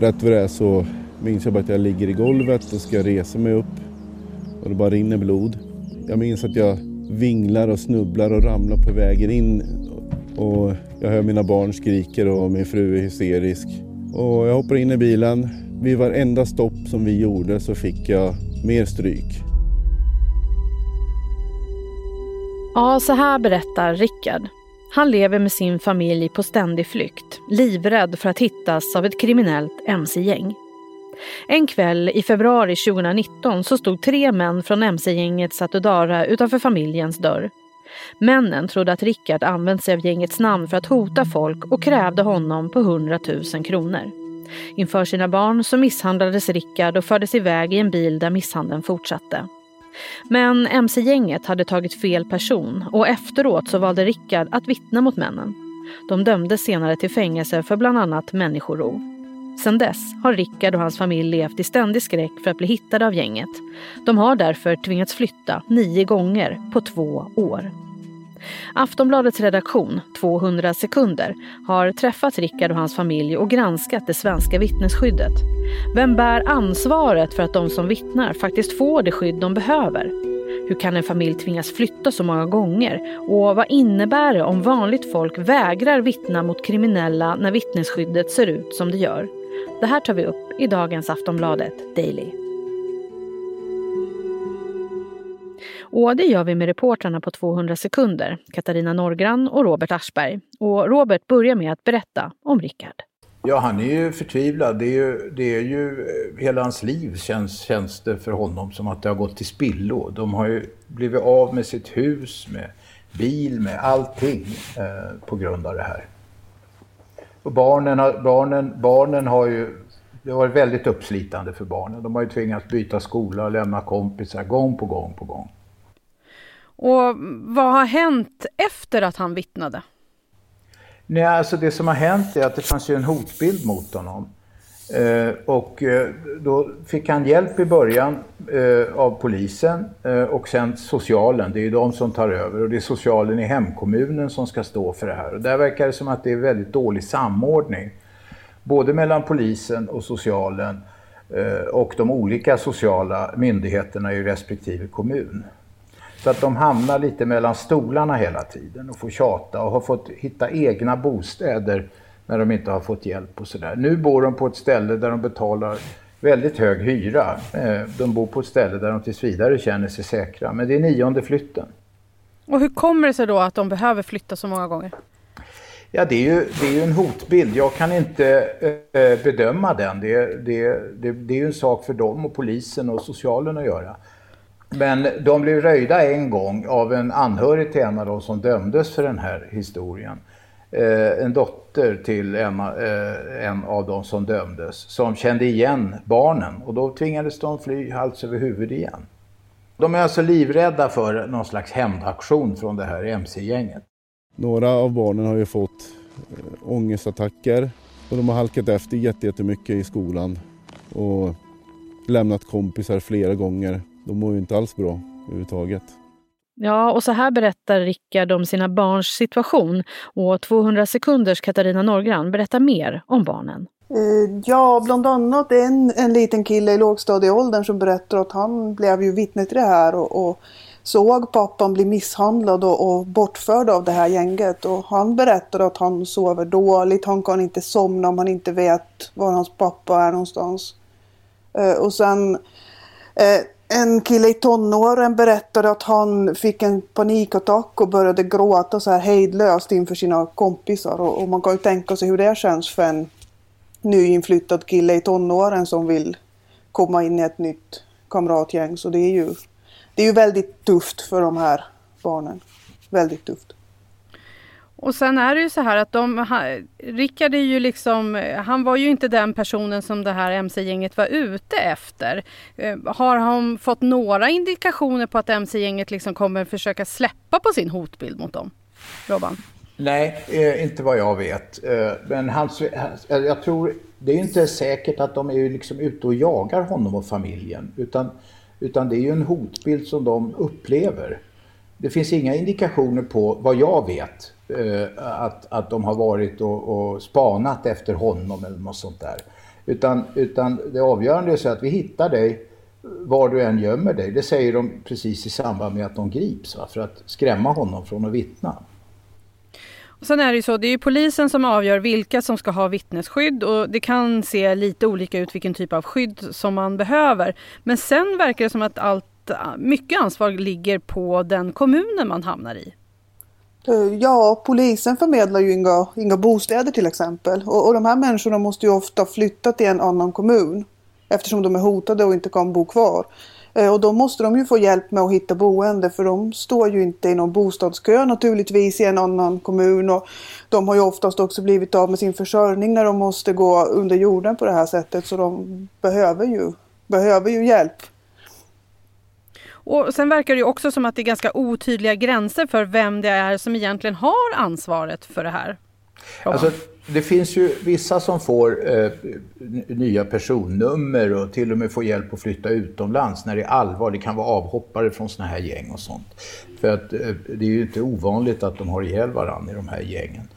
rätt vad det är så minns jag bara att jag ligger i golvet och ska resa mig upp och det bara rinner blod. Jag minns att jag vinglar och snubblar och ramlar på vägen in och jag hör mina barn skriker och min fru är hysterisk. Och jag hoppar in i bilen. Vid varenda stopp som vi gjorde så fick jag mer stryk. Ja, så här berättar Rickard. Han lever med sin familj på ständig flykt, livrädd för att hittas av ett kriminellt mc-gäng. En kväll i februari 2019 så stod tre män från mc-gänget Satudara utanför familjens dörr. Männen trodde att Rickard använt sig av gängets namn för att hota folk och krävde honom på 100 000 kronor. Inför sina barn så misshandlades Rickard och fördes iväg i en bil där misshandeln fortsatte. Men mc-gänget hade tagit fel person och efteråt så valde Rickard att vittna mot männen. De dömdes senare till fängelse för bland annat människorov. Sedan dess har Rickard och hans familj levt i ständig skräck för att bli hittade av gänget. De har därför tvingats flytta nio gånger på två år. Aftonbladets redaktion, 200 sekunder, har träffat Rickard och hans familj och granskat det svenska vittnesskyddet. Vem bär ansvaret för att de som vittnar faktiskt får det skydd de behöver? Hur kan en familj tvingas flytta så många gånger? Och vad innebär det om vanligt folk vägrar vittna mot kriminella när vittnesskyddet ser ut som det gör? Det här tar vi upp i dagens Aftonbladet Daily. Och det gör vi med reportrarna på 200 sekunder, Katarina Norgran och Robert Aschberg. Och Robert börjar med att berätta om Rickard. Ja, han är ju förtvivlad. Det är ju, det är ju eh, hela hans liv känns, känns det för honom som att det har gått till spillo. De har ju blivit av med sitt hus, med bil, med allting eh, på grund av det här. Och barnen, har, barnen, barnen har ju det har varit väldigt uppslitande för barnen. De har ju tvingats byta skola och lämna kompisar gång på gång på gång. Och vad har hänt efter att han vittnade? Nej, alltså det som har hänt är att det fanns ju en hotbild mot honom. Eh, och eh, då fick han hjälp i början eh, av polisen eh, och sen socialen. Det är ju de som tar över och det är socialen i hemkommunen som ska stå för det här. Och där verkar det som att det är väldigt dålig samordning. Både mellan polisen och socialen eh, och de olika sociala myndigheterna i respektive kommun. Så att de hamnar lite mellan stolarna hela tiden och får tjata och har fått hitta egna bostäder när de inte har fått hjälp och sådär. Nu bor de på ett ställe där de betalar väldigt hög hyra. Eh, de bor på ett ställe där de tills vidare känner sig säkra. Men det är nionde flytten. Och hur kommer det sig då att de behöver flytta så många gånger? Ja, det är ju, det är ju en hotbild. Jag kan inte äh, bedöma den. Det, det, det, det är ju en sak för dem och polisen och socialen att göra. Men de blev röjda en gång av en anhörig till en av dem som dömdes för den här historien. Eh, en dotter till en, eh, en av dem som dömdes som kände igen barnen och då tvingades de fly hals över huvud igen. De är alltså livrädda för någon slags hämndaktion från det här mc-gänget. Några av barnen har ju fått eh, ångestattacker och de har halkat efter jättemycket i skolan och lämnat kompisar flera gånger de mår ju inte alls bra överhuvudtaget. Ja, och så här berättar Rickard om sina barns situation och 200 sekunders Katarina Norgran berättar mer om barnen. Eh, ja, bland annat en, en liten kille i lågstadieåldern som berättar att han blev ju vittne till det här och, och såg pappan bli misshandlad och, och, bortförd av det här gänget. Och han berättar att han sover dåligt, han kan inte somna om han inte vet var hans pappa är någonstans. Eh, och sen eh, en kille i tonåren berättade att han fick en panikattack och började gråta så här hejdlöst inför sina kompisar. Och, och man kan ju tänka sig hur det känns för en nyinflyttad kille i tonåren som vill komma in i ett nytt kamratgäng. Så det är ju, det är ju väldigt tufft för de här barnen. Väldigt tufft. Och sen är det ju så här att de, Rickard är ju liksom, han var ju inte den personen som det här mc-gänget var ute efter. Eh, har han fått några indikationer på att mc-gänget liksom kommer försöka släppa på sin hotbild mot dem? Robban? Nej, eh, inte vad jag vet. Eh, men hans, jag tror, det är inte säkert att de är liksom ute och jagar honom och familjen. Utan, utan det är ju en hotbild som de upplever det finns inga indikationer på, vad jag vet, eh, att, att de har varit och, och spanat efter honom eller något sånt där. Utan, utan det avgörande är så att vi hittar dig var du än gömmer dig. Det säger de precis i samband med att de grips va? för att skrämma honom från att vittna. Och sen är det ju så, det är polisen som avgör vilka som ska ha vittnesskydd och det kan se lite olika ut vilken typ av skydd som man behöver. Men sen verkar det som att allt, Ah, mycket ansvar ligger på den kommunen man hamnar i. Eh, ja, polisen förmedlar ju inga, inga bostäder till exempel. Och, och de här människorna måste ju ofta flytta till en annan kommun eftersom de är hotade och inte kan bo kvar. Eh, och då måste de ju få hjälp med att hitta boende för de står ju inte i någon bostadskö naturligtvis i en annan kommun. Och de har ju oftast också blivit av med sin försörjning när de måste gå under jorden på det här sättet så de behöver ju, behöver ju hjälp. Och sen verkar det också som att det är ganska otydliga gränser för vem det är som egentligen har ansvaret för det här. Alltså, det finns ju vissa som får eh, nya personnummer och till och med får hjälp att flytta utomlands när det är allvar. Det kan vara avhoppare från såna här gäng och sånt. För att eh, det är ju inte ovanligt att de har ihjäl varandra i de här gängen.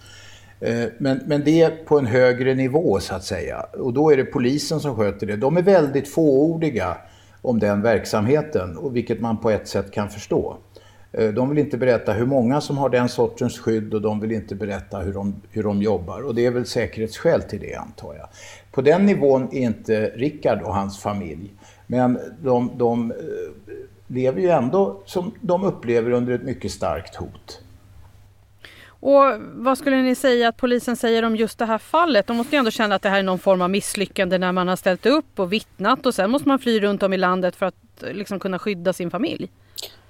Eh, men, men det är på en högre nivå så att säga. Och då är det polisen som sköter det. De är väldigt fåordiga om den verksamheten, och vilket man på ett sätt kan förstå. Eh, de vill inte berätta hur många som har den sortens skydd och de vill inte berätta hur de, hur de jobbar. Och det är väl säkerhetsskäl till det antar jag. På den nivån är inte Rickard och hans familj. Men de, de eh, lever ju ändå som de upplever under ett mycket starkt hot. Och vad skulle ni säga att polisen säger om just det här fallet? De måste ju ändå känna att det här är någon form av misslyckande när man har ställt upp och vittnat och sen måste man fly runt om i landet för att eh, liksom kunna skydda sin familj.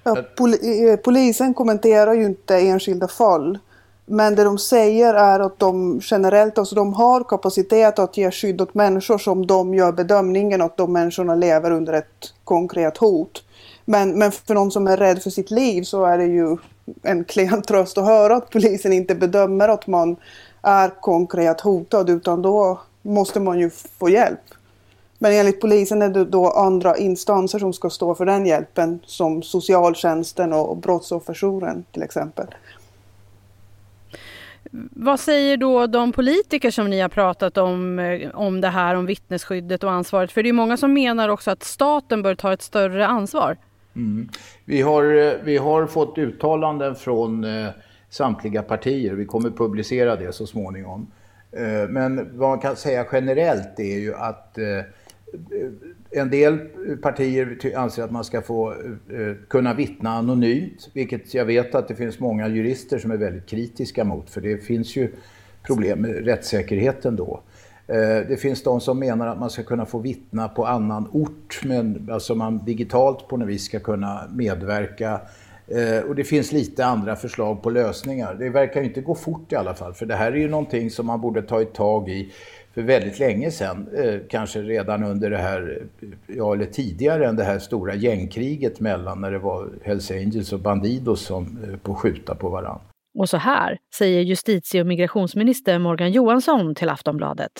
Ja, pol eh, polisen kommenterar ju inte enskilda fall. Men det de säger är att de generellt alltså de har kapacitet att ge skydd åt människor som de gör bedömningen att de människorna lever under ett konkret hot. Men, men för någon som är rädd för sitt liv så är det ju en klen tröst att höra att polisen inte bedömer att man är konkret hotad utan då måste man ju få hjälp. Men enligt polisen är det då andra instanser som ska stå för den hjälpen som socialtjänsten och brottsofferjouren till exempel. Vad säger då de politiker som ni har pratat om, eh, om det här om vittnesskyddet och ansvaret? För det är många som menar också att staten bör ta ett större ansvar. Mm. Vi, har, eh, vi har fått uttalanden från eh, samtliga partier. Vi kommer publicera det så småningom. Eh, men vad man kan säga generellt är ju att eh, en del partier anser att man ska få eh, kunna vittna anonymt, vilket jag vet att det finns många jurister som är väldigt kritiska mot, för det finns ju problem med rättssäkerheten då. Eh, det finns de som menar att man ska kunna få vittna på annan ort, men alltså man digitalt på något vis ska kunna medverka. Eh, och det finns lite andra förslag på lösningar. Det verkar inte gå fort i alla fall, för det här är ju någonting som man borde ta ett tag i för väldigt länge sedan, eh, kanske redan under det här, ja eller tidigare än det här stora gängkriget mellan när det var Hells Angels och Bandidos som på skjuta på varandra. Och så här säger justitie och migrationsminister Morgan Johansson till Aftonbladet.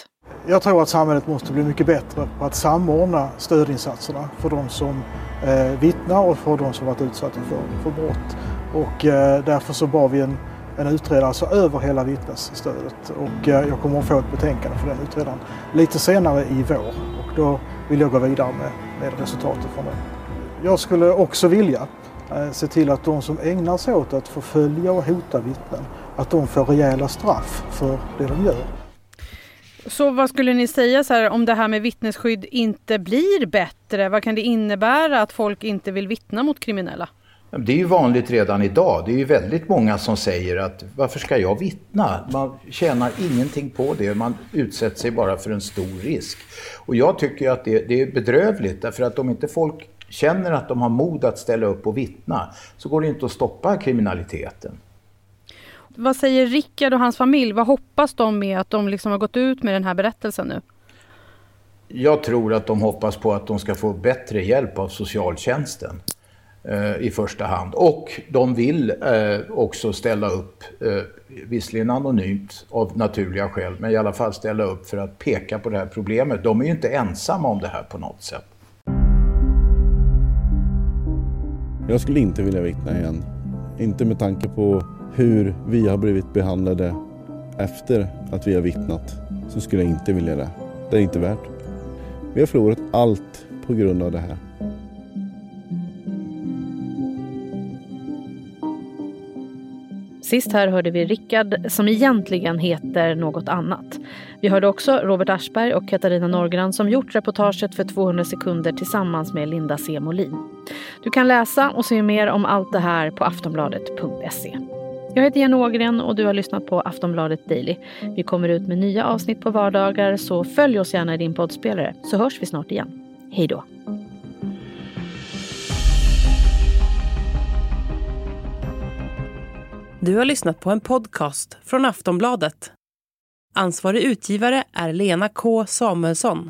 Jag tror att samhället måste bli mycket bättre på att samordna stödinsatserna för de som eh, vittnar och för de som varit utsatta för, för brott. Och eh, därför så bad vi en en utredare se över hela vittnesstödet. Och eh, jag kommer att få ett betänkande för den utredaren lite senare i vår. Och då vill jag gå vidare med, med resultatet från det. Jag skulle också vilja eh, se till att de som ägnar sig åt att förfölja och hota vittnen, att de får rejäla straff för det de gör. Så vad skulle ni säga så här, om det här med vittnesskydd inte blir bättre? Vad kan det innebära att folk inte vill vittna mot kriminella? Det är ju vanligt redan idag. Det är ju väldigt många som säger att varför ska jag vittna? Man tjänar ingenting på det. Man utsätter sig bara för en stor risk. Och jag tycker att det, det är bedrövligt därför att om inte folk känner att de har mod att ställa upp och vittna så går det inte att stoppa kriminaliteten. Vad säger Rickard och hans familj? Vad hoppas de med att de liksom har gått ut med den här berättelsen nu? Jag tror att de hoppas på att de ska få bättre hjälp av socialtjänsten. Eh, i första hand. Och de vill eh, också ställa upp, eh, visserligen anonymt av naturliga skäl, men i alla fall ställa upp för att peka på det här problemet. De är ju inte ensamma om det här på något sätt. Jag skulle inte vilja vittna igen. Inte med tanke på hur vi har blivit behandlade efter att vi har vittnat så skulle jag inte vilja det. Det är inte värt. Vi har förlorat allt på grund av det här. Sist här hörde vi Rickard som egentligen heter något annat. Vi hörde också Robert Aschberg och Katarina Norgran som gjort reportaget för 200 sekunder tillsammans med Linda C. Molin. Du kan läsa och se mer om allt det här på aftonbladet.se. Jag heter Jenny Ågren och du har lyssnat på Aftonbladet Daily. Vi kommer ut med nya avsnitt på vardagar så följ oss gärna i din poddspelare så hörs vi snart igen. Hej då! Du har lyssnat på en podcast från Aftonbladet. Ansvarig utgivare är Lena K Samuelsson.